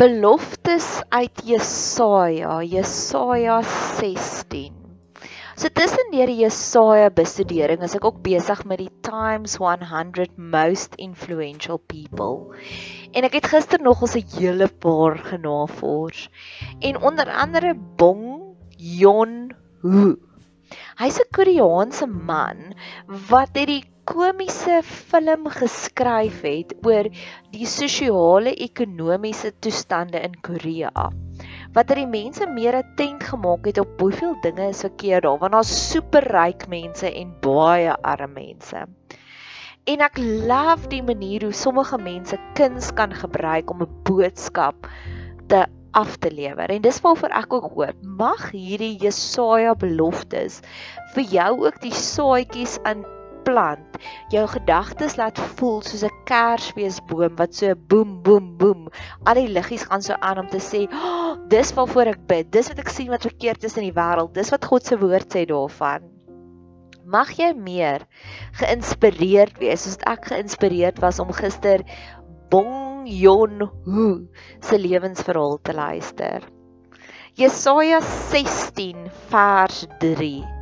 Beloftes uit Jesaja, Jesaja 16. So tussen deur die Jesaja bestudering is ek ook besig met die Times 100 Most Influential People. En ek het gister nog ons 'n hele paar genavors. En onder andere Bong Yon Hu. Hy's 'n Koreaanse man wat het die komiese film geskryf het oor die sosiale ekonomiese toestande in Korea wat er die mense meer attent gemaak het op hoeveel dinge is verkeerd daar want daar's superryk mense en baie arme mense. En ek love die manier hoe sommige mense kuns kan gebruik om 'n boodskap te af te lewer. En dis waarvoor ek ook hoop, mag hierdie Jesaja beloftes vir jou ook die saadjies aan plant. Jou gedagtes laat voel soos 'n kersfeesboom wat so boem boem boem al die liggies gaan so aan om te sê oh, dis waarvoor ek bid. Dis wat ek sien wat verkeerd is in die wêreld. Dis wat God se woord sê daarvan. Mag jy meer geïnspireerd wees soos ek geïnspireerd was om gister Bong Yon Hu se lewensverhaal te luister. Jesaja 16 vers 3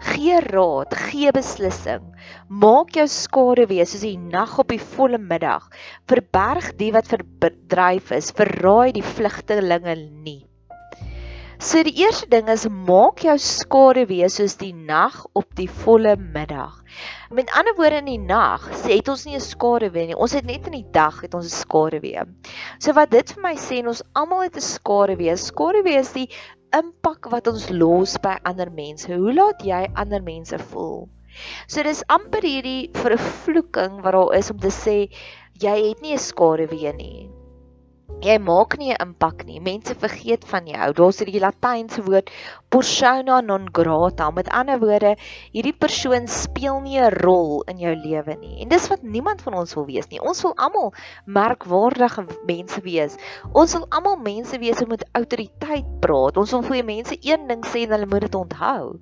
Gee raad, gee beslissing. Maak jou skade wees soos die nag op die volle middag. Verberg die wat verdryf is, verraai die vlugtelinge nie. So die eerste ding is maak jou skade wees soos die nag op die volle middag. Met ander woorde in die nag sê het ons nie 'n skade weer nie. Ons het net in die dag het ons 'n skade weer. So wat dit vir my sê, ons almal het 'n skade wees. Skade wees die impak wat ons los by ander mense. Hoe laat jy ander mense voel? So dis amper hierdie vervloeking wat daar is om te sê jy het nie 'n skare weer nie. Jy maak nie 'n impak nie. Mense vergeet van jou. Daar's hierdie Latynse woord persona non grata. Met ander woorde, hierdie persoon speel nie 'n rol in jou lewe nie. En dis wat niemand van ons wil wees nie. Ons wil almal merkwaardige mense wees. Ons wil almal mense wees wat met autoriteit praat. Ons wil vir mense een ding sê en hulle moet dit onthou.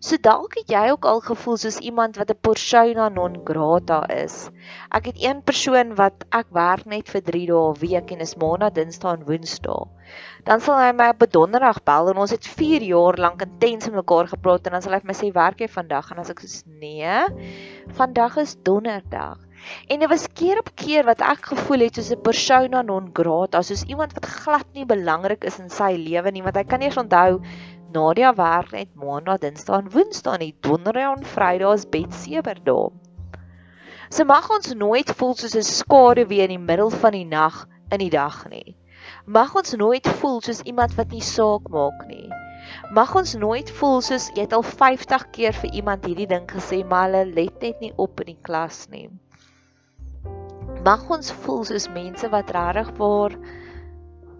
So dalk het jy ook al gevoel soos iemand wat 'n persona non grata is. Ek het een persoon wat ek werk net vir 3 dae 'n week en is maandag, dinsdag en woensdae. Dan sal hy my op 'n donderdag bel en ons het 4 jaar lank intens met mekaar gepraat en dan sal hy vir my sê werk jy vandag en as ek sê nee, vandag is donderdag. En dit was keer op keer wat ek gevoel het soos 'n persona non grata, soos iemand wat glad nie belangrik is in sy lewe nie, want hy kan nie eens onthou Nadia werk net maandag, dinsdag en woensdae nie. Donderdag en Vrydag is Bet sewer daar. So mag ons nooit voel soos 'n skare weer in die middel van die nag in die dag nie. Mag ons nooit voel soos iemand wat nie saak maak nie. Mag ons nooit voel soos jy het al 50 keer vir iemand hierdie ding gesê maar hulle let net nie op in die klas nie. Mag ons voel soos mense wat regtig waar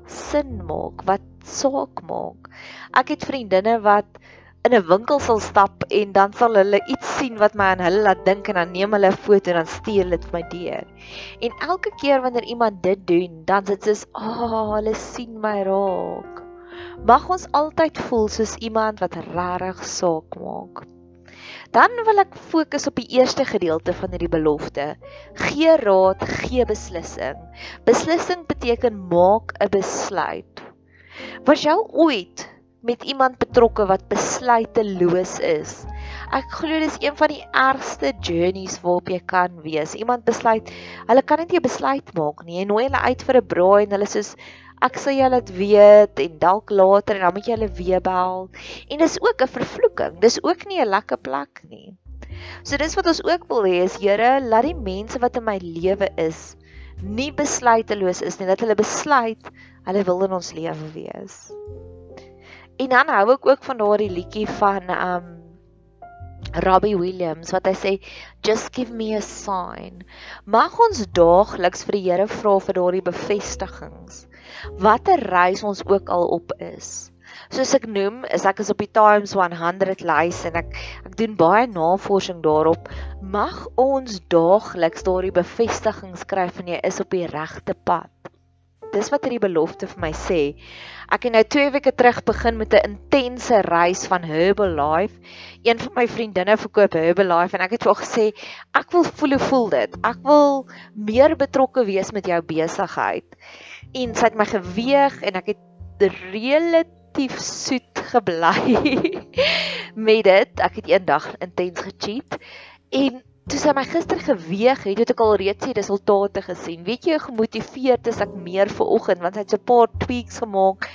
sin maak, wat saak maak. Ek het vriendinne wat in 'n winkel sal stap en dan sal hulle iets sien wat my aan hulle laat dink en dan neem hulle 'n foto en dan stuur dit vir my deur. En elke keer wanneer iemand dit doen, dan sit dit soos, "Ag, oh, hulle sien my raak." Mag ons altyd voel soos iemand wat regtig saak maak. Dan wil ek fokus op die eerste gedeelte van hierdie belofte. Gee raad, gee beslissing. Beslissing beteken maak 'n besluit. Was jy ooit met iemand betrokke wat besluiteloos is. Ek glo dis een van die ergste journeys waarop jy kan wees. Iemand besluit, hulle kan net nie 'n besluit maak nie. Jy nooi hulle uit vir 'n braai en hulle sê ek sal julle dit weet en dalk later en dan moet jy hulle weer bel. En dis ook 'n vervloeking. Dis ook nie 'n lekker plek nie. So dis wat ons ook wil hê is Here, laat die mense wat in my lewe is nie besluiteloos is nie, dat hulle besluit hulle wil in ons lewe wees. En dan hou ek ook van daardie liedjie van um Robbie Williams wat hy sê just give me a sign. Mag ons daagliks vir die Here vra vir daardie bevestigings. Watter reis ons ook al op is. Soos ek noem, is ek is op die Times 100 lys en ek ek doen baie navorsing daarop. Mag ons daagliks daardie bevestigings kry van jy is op die regte pad dis wat hierdie belofte vir my sê. Ek het nou 2 weke terug begin met 'n intense reis van Herbalife. Een van my vriendinne verkoop Herbalife en ek het vir haar gesê ek wil voel hoe voel dit. Ek wil meer betrokke wees met jou besigheid. En sy het my geweeg en ek het relatief soet gebly met dit. Ek het eendag intens gecheat en Toe sy my gister geweeg het, het ek al reeds die resultate gesien. Weet jy gemotiveerd is ek meer vir oggend want hy het so 'n paar tweaks gemaak.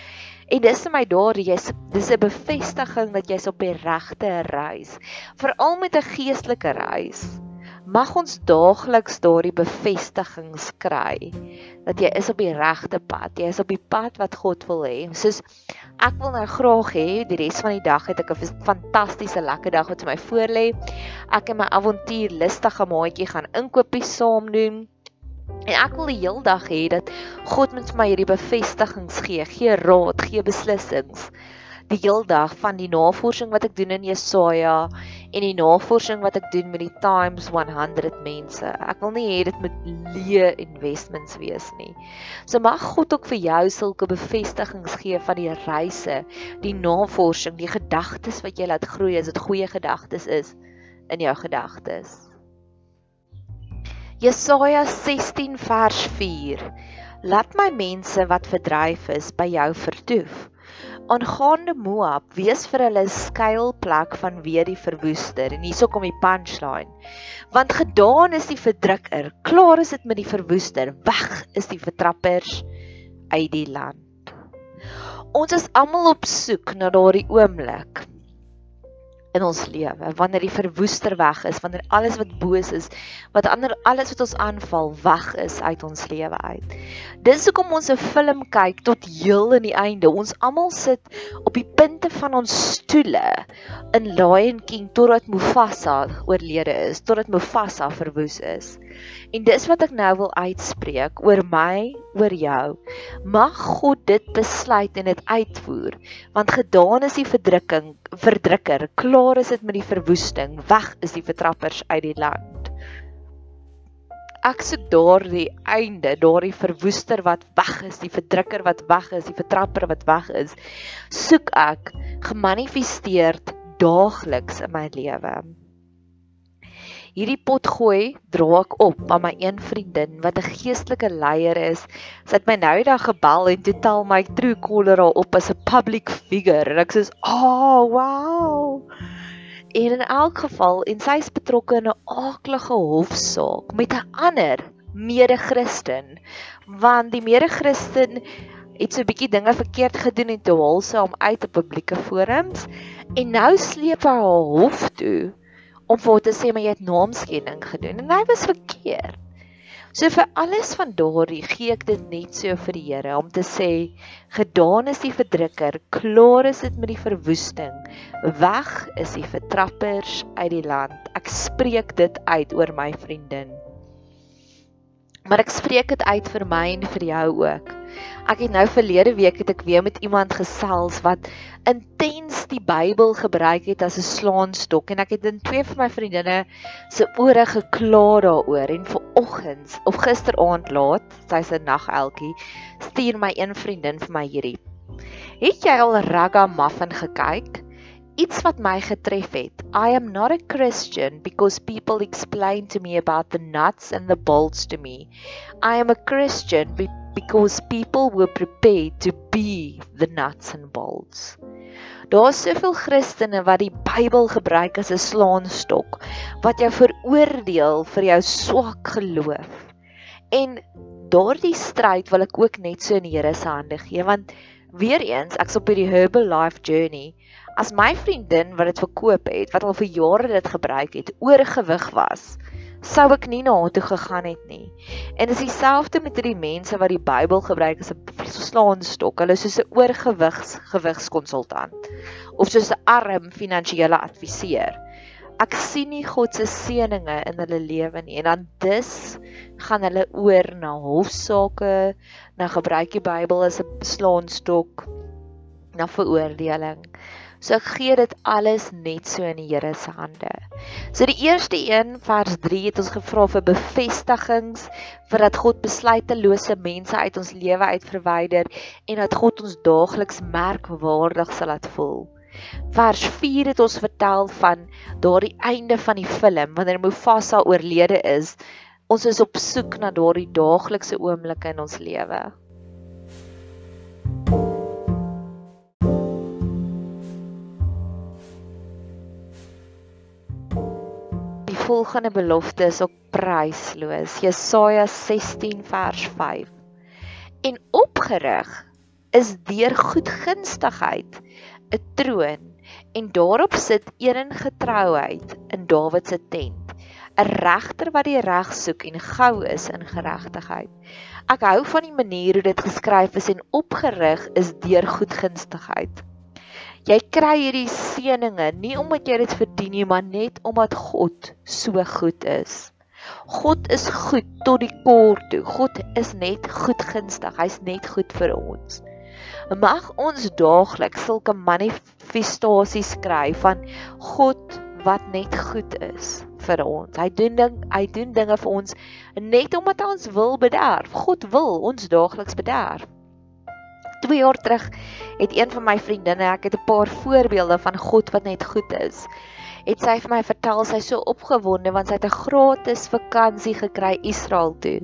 En dis vir my daar, jy's dis 'n bevestiging dat jy's op die regte reis. Veral met 'n geestelike reis. Mag ons daagliks daardie bevestigings kry dat jy is op die regte pad. Jy is op die pad wat God wil hê. Soos ek wil nou graag hê die res van die dag het ek 'n fantastiese lekker dag wat vir my voorlê. Ek en my avontuurlustige maatjie gaan inkopies saam doen. En ek wil die hele dag hê dat God met my hierdie bevestigings gee, gee raad, gee beslissings die heel dag van die navorsing wat ek doen in Jesaja en die navorsing wat ek doen met die Times 100 mense. Ek wil nie hê dit moet leë investments wees nie. So mag God ook vir jou sulke bevestigings gee van die reise, die navorsing, die gedagtes wat jy laat groei as dit goeie gedagtes is in jou gedagtes. Jesaja 16 vers 4 Laat my mense wat verdryf is by jou vertoef aangaande Moab, wees vir hulle 'n skuilplek van weer die verwoester. En hierso kom die punchline. Want gedaan is die verdrukker, klaar is dit met die verwoester, weg is die vertrappers uit die land. Ons is almal op soek na daardie oomblik in ons lewe wanneer die verwoester weg is wanneer alles wat boos is wat ander alles wat ons aanval weg is uit ons lewe uit. Dis hoekom ons 'n film kyk tot heel in die einde. Ons almal sit op die punte van ons stoele in Lion King totdat Mufasa oorlede is totdat Mufasa verwoes is En dis wat ek nou wil uitspreek oor my, oor jou. Mag God dit besluit en dit uitvoer, want gedaan is die verdrukking, verdrukker, klaar is dit met die verwoesting, weg is die vertrappers uit die land. Ek soek daardie einde, daardie verwoester wat weg is, die verdrukker wat weg is, die vertrapper wat weg is, soek ek gemanifesteer daagliks in my lewe hierdie pot gooi dra ek op aan my een vriendin wat 'n geestelike leier is. Sy het my nou die dag gebel en toe tel my true caller op as 'n public figure en ek sê, "Oh, wow." En in elk geval en sy is betrokke in 'n aaklige hofsaak met 'n ander mede-Christen want die mede-Christen het so 'n bietjie dinge verkeerd gedoen en toe sy hom uit op publieke forums en nou sleep hy haar hof toe om vir hom te sê maar jy het naamskending gedoen en hy was verkeerd. So vir alles van daardie gee ek dit net so vir die Here om te sê gedaan is die verdrukker, klaar is dit met die verwoesting. Weg is die vertrappers uit die land. Ek spreek dit uit oor my vriendin. Maar ek spreek dit uit vir my en vir jou ook. Ek het nou verlede week het ek weer met iemand gesels wat intens die Bybel gebruik het as 'n slaanstok en ek het in twee van my vriendinne se ore gekla daaroor en vanoggends of gisteraand laat, sy's 'n nageltjie, stuur my een vriendin vir my hierdie. Het jy al Ragamuffin gekyk? iets wat my getref het. I am not a Christian because people explain to me about the nuts and the bolts to me. I am a Christian be because people were prepared to be the nuts and bolts. Daar's soveel Christene wat die Bybel gebruik as 'n slaanstok wat jou veroordeel vir jou swak geloof. En daardie stryd wil ek ook net so in die Here se hande gee want weer eens ek's op hierdie Herbal Life Journey As my vriendin wat dit verkoop het, wat al vir jare dit gebruik het, oorgewig was, sou ek nie na haar toe gegaan het nie. En dis dieselfde met hierdie mense wat die Bybel gebruik as 'n slaanstok. Hulle is soos 'n oorgewigs gewigskonsultant of soos 'n arm finansiële adviseur. Ek sien nie God se seënings in hulle lewe nie en dan dus gaan hulle oor na hofsaake, na gebruik die Bybel as 'n slaanstok na veroordeling. So ek gee dit alles net so in die Here se hande. So die eerste een vers 3 het ons gevra vir bevestigings vir dat God besluitelose mense uit ons lewe uit verwyder en dat God ons daagliks merkwaardig sal laat voel. Vers 4 het ons vertel van daardie einde van die film wanneer Mufasa oorlede is. Ons is op soek na daardie daaglikse oomblikke in ons lewe. Volgende belofte is ook prysloos. Jesaja 16 vers 5. En opgerig is deur goedgunstigheid 'n troon en daarop sit een getrouheid in Dawid se tent. 'n Regter wat die reg soek en gou is in geregtigheid. Ek hou van die manier hoe dit geskryf is en opgerig is deur goedgunstigheid. Jy kry hierdie seënings nie omdat jy dit verdien nie, maar net omdat God so goed is. God is goed tot die kort toe. God is net goedgunstig. Hy's net goed vir ons. Mag ons daagliks sulke manifestasies kry van God wat net goed is vir ons. Hy doen ding, hy doen dinge vir ons net omdat hy ons wil bederf. God wil ons daagliks bederf. 2 jaar terug het een van my vriendinne, ek het 'n paar voorbeelde van God wat net goed is. Het sy vir my vertel sy so opgewonde want sy het 'n gratis vakansie gekry Israel toe.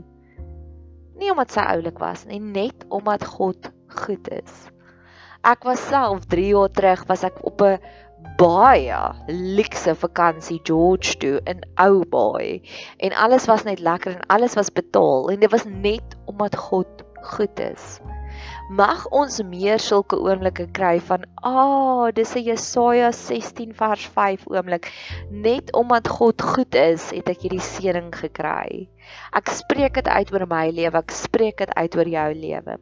Nie omdat sy oulik was nie, net omdat God goed is. Ek was self 3 jaar terug was ek op 'n baie luxe vakansie George toe in Ou Baai en alles was net lekker en alles was betaal en dit was net omdat God goed is mag ons meer sulke oomblikke kry van ah, oh, dis 'n Jesaja 16 vers 5 oomblik. Net omdat God goed is, het ek hierdie seëning gekry. Ek spreek dit uit oor my lewe, ek spreek dit uit oor jou lewe.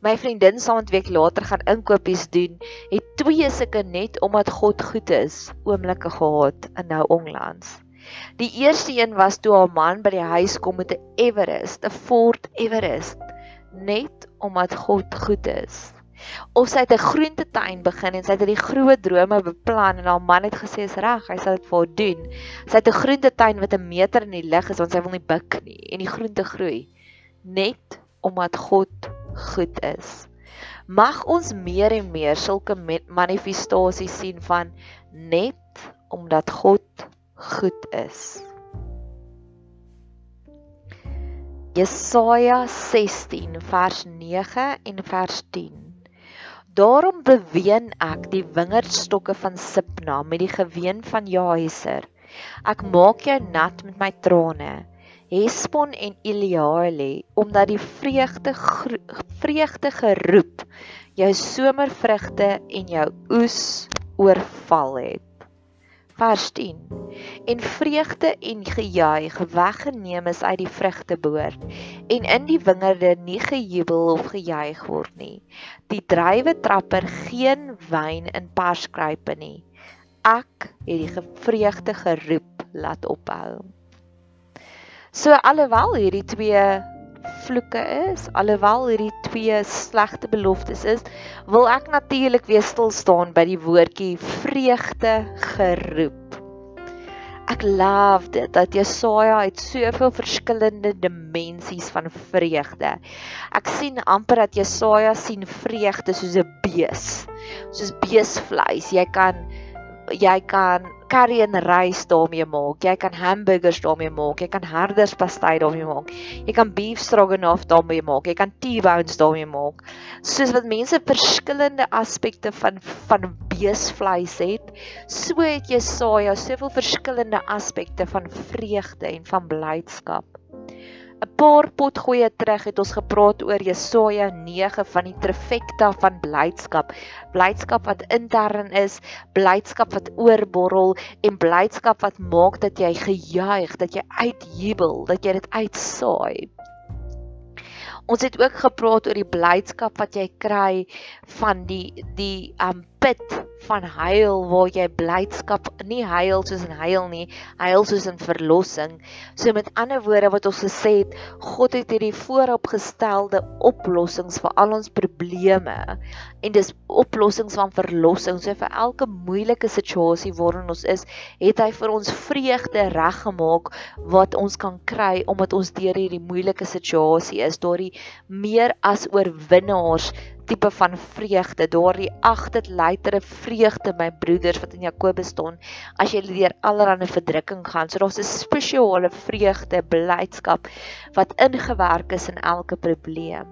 My vriendin saam 'n week later gaan inkopies doen, het twee sulke net omdat God goed is, oomblikke gehad in nou onlangs. Die eerste een was toe haar man by die huis kom met 'n Everest, 'n Ford Everest, net omdat God goed is. Of sy het 'n groentetuin begin en sy het hierdie groot drome beplan en haar man het gesê is reg, hy sal dit vir haar doen. Sy het 'n groentetuin wat 'n meter in die lug is want sy wil nie buk nie en die groente groei net omdat God goed is. Mag ons meer en meer sulke manifestasies sien van net omdat God goed is. Jesaja 16 vers 9 en vers 10. Daarom beween ek die wingerdstokke van Sipna met die geween van Jaeser. Ek maak jou nat met my trane. Hespon en Eleale, omdat die vreugde vreugde geroep jou somervrugte en jou oes oorval het vers 10 en vreugde en gejuig weggeneem is uit die vrugteboord en in die wingerde nie gejubel of gejuig word nie. Die druiwe trapper geen wyn in perskruipe nie. Ek het die vreugde geroep laat ophou. So alhoewel hierdie twee vloeke is, alhoewel hierdie twee slegte beloftes is, wil ek natuurlik weer stil staan by die woordjie vreugde geroep. Ek love dit dat Jesaja het soveel verskillende dimensies van vreugde. Ek sien amper dat Jesaja sien vreugde soos 'n bees, soos beesvleis. Jy kan jy kan curry en rys daarmee maak. Jy kan hamburgers daarmee maak. Jy kan herderspastei daarmee maak. Jy kan beef stroganoff daarmee maak. Jy kan T-bones daarmee maak. Soos wat mense verskillende aspekte van van beesvleis het, so het Jesaja soveel verskillende aspekte van vreugde en van blydskap. 'n paar potgoeie terug het ons gepraat oor Jesaja 9 van die trifecta van blydskap. Blydskap wat intern is, blydskap wat oorborrel en blydskap wat maak dat jy gejuig, dat jy uitjubel, dat jy dit uitsaai. Ons het ook gepraat oor die blydskap wat jy kry van die die um pit van huil waar jy blydskap nie huil soos in huil nie, huil soos in verlossing. So met ander woorde wat ons gesê het, God het hierdie vooropgestelde oplossings vir al ons probleme en dis oplossings van verlossing. So vir elke moeilike situasie waarin ons is, het hy vir ons vreugde reggemaak wat ons kan kry omdat ons deur hierdie moeilike situasie is, daardie meer as oorwinnaars tipe van vreugde, daardie agter luitere vreugde my broeders wat in Jakobus staan as jy deur allerlei verdrukking gaan. So daar's 'n spesiale vreugde, blydskap wat ingewerk is in elke probleem.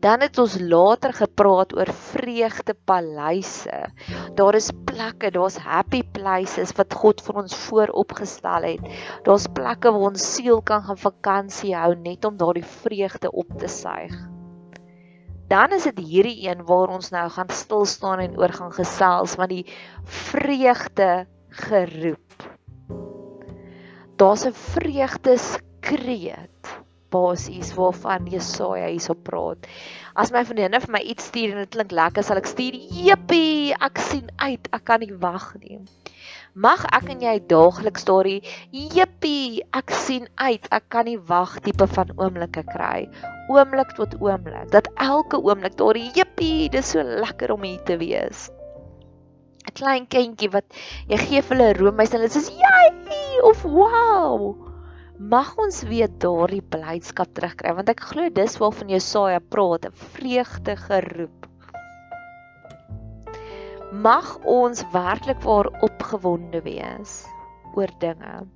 Dan het ons later gepraat oor vreugdepaleise. Daar is plekke, daar's happy places wat God vir ons vooropgestel het. Daar's plekke waar ons siel kan gaan vakansie hou net om daardie vreugde op te suig dan is dit hierdie een waar ons nou gaan stil staan en oor gaan gesels van die vreugde geroep. Daar's 'n vreugdeskreet basies waarvan Jesaja hierso praat. As my vriendinne vir my iets stuur en dit klink lekker, sal ek stuur: "Jippie, ek sien uit, ek kan nie wag nie." Mag ek en jy daagliks daardie jippie, ek sien uit, ek kan nie wag tipe van oomblikke kry. Oomblik tot oomblik. Dat elke oomblik daardie jippie, dis so lekker om hier te wees. 'n Klein kindjie wat jy gee vir hulle roomys en hulle sê jy of wow. Mag ons weer daardie blydskap terugkry want ek glo dis waarvan Jesaja praat, 'n vreugde geroep mag ons werklik waar opgewonde wees oor dinge.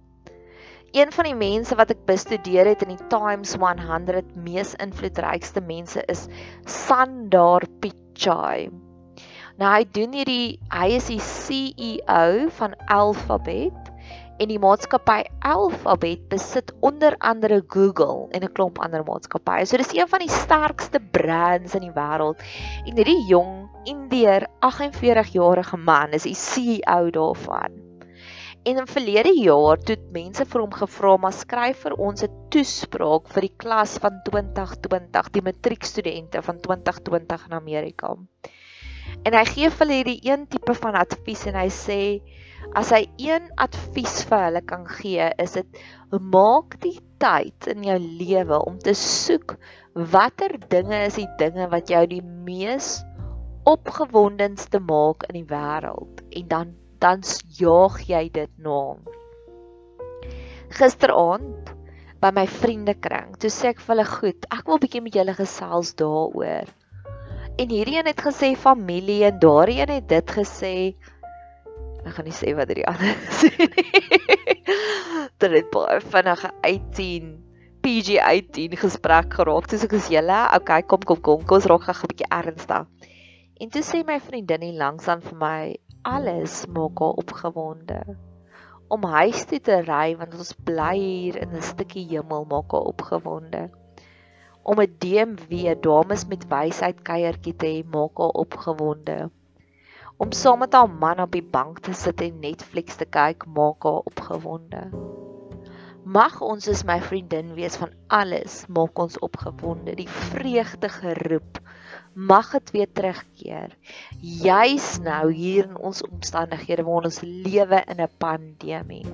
Een van die mense wat ek bestudeer het in die Times 100 mees invloedrykste mense is Sundar Pichai. Nou hy doen hierdie hy is die CEO van Alphabet en die maatskappy Alphabet besit onder andere Google en 'n klomp ander maatskappye. So dis een van die sterkste brands in die wêreld. En hierdie jong Indiër 48 jarige man is die CEO daarvan. En in verlede jaar toe mense vir hom gevra maar skryf vir ons 'n toespraak vir die klas van 2020, die matriekstudente van 2020 in Amerika. En hy gee vir hulle hierdie een tipe van advies en hy sê As hy een advies vir hulle kan gee, is dit maak die tyd in jou lewe om te soek watter dinge is die dinge wat jou die mees opgewondenste maak in die wêreld en dan dan jaag jy dit na. Gisteraand by my vriendekring, toe sê ek vir hulle goed, ek wil bietjie met julle gesels daaroor. En hierdie een het gesê familie en daardie een het dit gesê Ek gaan nie sê wat die ander sê nie. Dit het baie vinnige 18 PG18 gesprek geraak. Dis ek is julle. Okay, kom kom kom. Kom ons raak gou 'n bietjie ernstig. En toe sê my vriendin hier langsaan vir my, alles maak haar opgewonde. Om huis toe te ry want ons bly hier in 'n stukkie hemel maak haar opgewonde. Om 'n DMW dames met wysheid kuiertjie te hê maak haar opgewonde om saam met haar man op die bank te sit en Netflix te kyk maak haar opgewonde. Mag ons as my vriendin wees van alles maak ons opgewonde. Die vreugde geroep mag dit weer terugkeer. Juis nou hier in ons omstandighede waar ons lewe in 'n pandemie.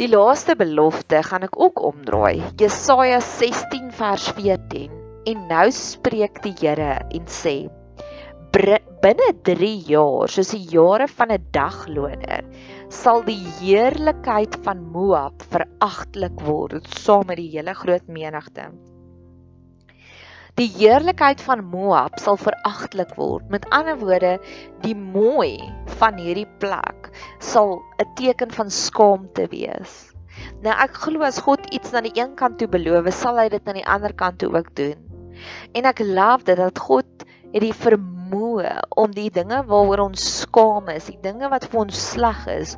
Die laaste belofte gaan ek ook omdraai. Jesaja 16 vers 14. En nou spreek die Here en sê: Binne 3 jaar, soos die jare van 'n dagloner, sal die heerlikheid van Moab veragtelik word saam met die hele groot menigte. Die heerlikheid van Moab sal veragtelik word. Met ander woorde, die mooi van hierdie plek sal 'n teken van skaamte wees. Nou ek glo as God iets aan die een kant toe beloof, sal hy dit aan die ander kant toe ook doen. En ek love dit dat God het die vermoë om die dinge waaroor ons skaam is, die dinge wat vir ons sleg is,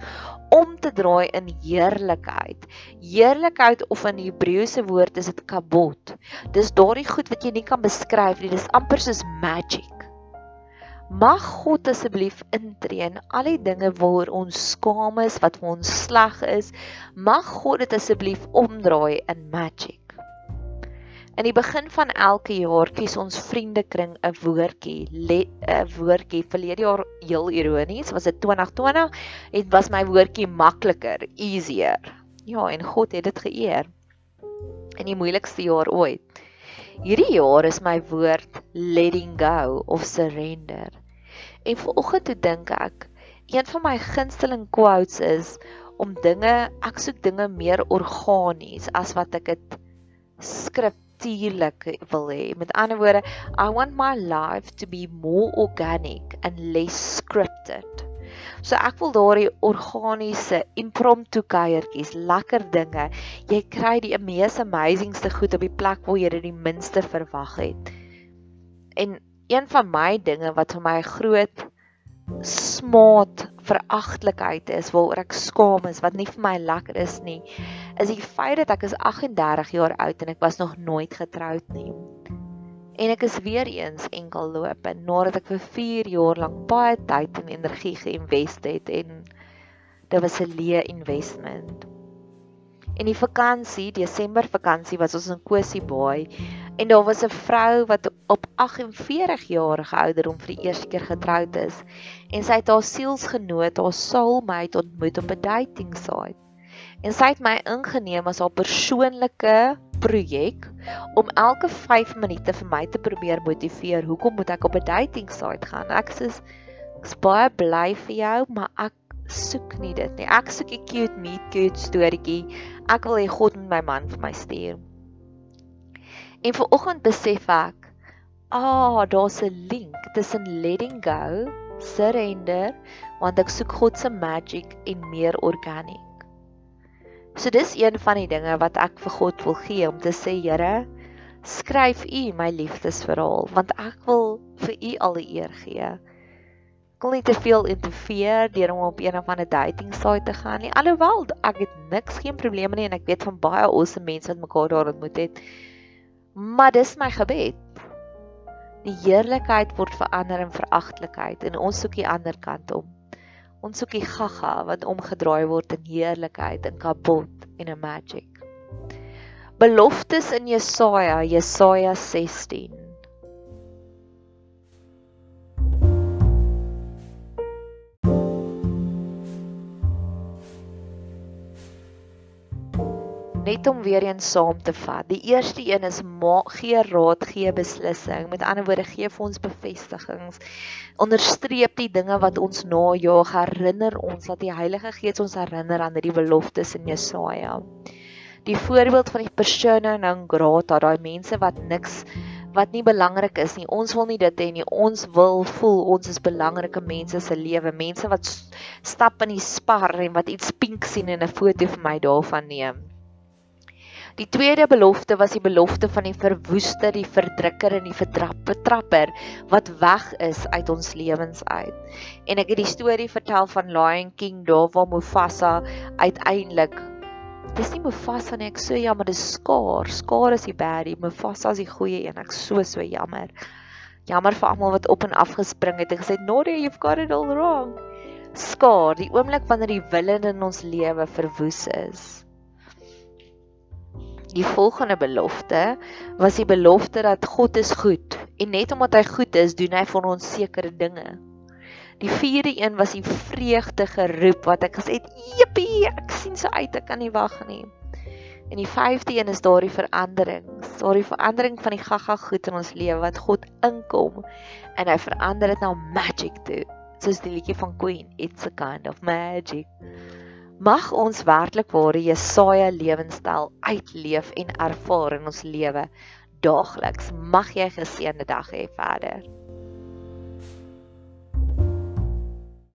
om te draai in heerlikheid. Heerlikheid of in Hebreëse woord is dit kabot. Dis daardie goed wat jy nie kan beskryf nie. Dis amper soos magic. Mag God asseblief intree in al die dinge waaroor ons skaam is, wat vir ons sleg is. Mag God dit asseblief omdraai in magic. In die begin van elke jaar kies ons vriendekring 'n woordjie, 'n woordjie. Verlede jaar heel ironies, was dit 2020, het was my woordjie makliker, easier. Ja, en God het dit geëer. In die moeilikste jaar ooit. Hierdie jaar is my woord letting go of surrender. En vanoggend toe dink ek, een van my gunsteling quotes is om dinge, ek soek dinge meer organies as wat ek dit skrip natuurlik wil hê. Met ander woorde, I want my life to be more organic and less scripted. So ek wil daardie organiese impromptu kuiertjies, lekker dinge. Jy kry die mees amazingste goed op die plek waar jy dit die minste verwag het. En een van my dinge wat vir my groot smaat veragtelikheid is waaroor ek skaam is wat nie vir my lekker is nie is die feit dat ek is 38 jaar oud en ek was nog nooit getroud nie. En ek is weer eens enkel loop en nadat ek vir 4 jaar lank baie tyd en energie geïnvest het en dit was 'n leë investment. En die vakansie Desember vakansie was ons in Kosie Baai En daar was 'n vrou wat op 48 jarige ouderdom vir die eerste keer getroud is en sy het haar sielsgenoot, haar soulmate ontmoet op 'n dating site. En sy het my ingeneem as haar persoonlike projek om elke 5 minute vir my te probeer motiveer. Hoekom moet ek op 'n dating site gaan? Ek sê ek's baie bly vir jou, maar ek soek nie dit nie. Ek soek 'n cute meet cute storieetjie. Ek wil hê God moet my man vir my stuur. En ver oggend besef ek, ah, daar's 'n link tussen letting go, surrender, want ek soek God se magic en meer organic. So dis een van die dinge wat ek vir God wil gee om te sê, Here, skryf U my liefdesverhaal, want ek wil vir U al die eer gee. Ek wil nie te veel interfereer deur om op een of ander dating site te gaan nie. Alhoewel ek het niks geen probleme nie en ek weet van baie awesome mense wat mekaar daar ontmoet het. Maar dis my gebed. Die heerlikheid word verander in veragtelikheid en ons soek die ander kant om. Ons soek die gaga wat omgedraai word in heerlikheid en kapot en 'n magic. Beloftes in Jesaja, Jesaja 16. Net om weer eens saam te vat. Die eerste een is gee raad, gee beslissing. Met ander woorde, gee vir ons bevestigings. Onderstreep die dinge wat ons najaag, herinner ons dat die Heilige Gees ons herinner aan die beloftes in Jesaja. Die voorbeeld van die persone non grata, daai mense wat niks wat nie belangrik is nie. Ons wil nie dit hê nie. Ons wil voel ons is belangrike mense se lewe, mense wat stap in die spar en wat iets pink sien en 'n foto vir my daarvan neem. Die tweede belofte was die belofte van die verwoester, die verdrukker en die vertrapper wat weg is uit ons lewens uit. En ek het die storie vertel van Lion King daar waar Mufasa uiteindelik Dis nie Mufasa nie, ek so jammer, dis Scar. Scar is die baddie, Mufasa is die goeie een. Ek so so jammer. Jammer vir almal wat op en af gespring het en gesê, "Noria, you've got it all wrong." Scar, die oomblik wanneer die willen in ons lewe verwoes is. Die volgende belofte was die belofte dat God is goed en net omdat hy goed is, doen hy vir ons sekere dinge. Die vierde een was die vreugde geroep wat ek gesê het, "Jippie, ek sien so uit, ek kan nie wag nie." En die vyfde een is daardie verandering, daardie verandering van die gaga goed in ons lewe wat God inkom en hy verander dit na magic toe. Soos die liedjie van Queen, It's a kind of magic. Mag ons werklik waar Jesaja lewenstyl uitleef en ervaar in ons lewe daagliks. Mag jy 'n geseënde dag hê verder.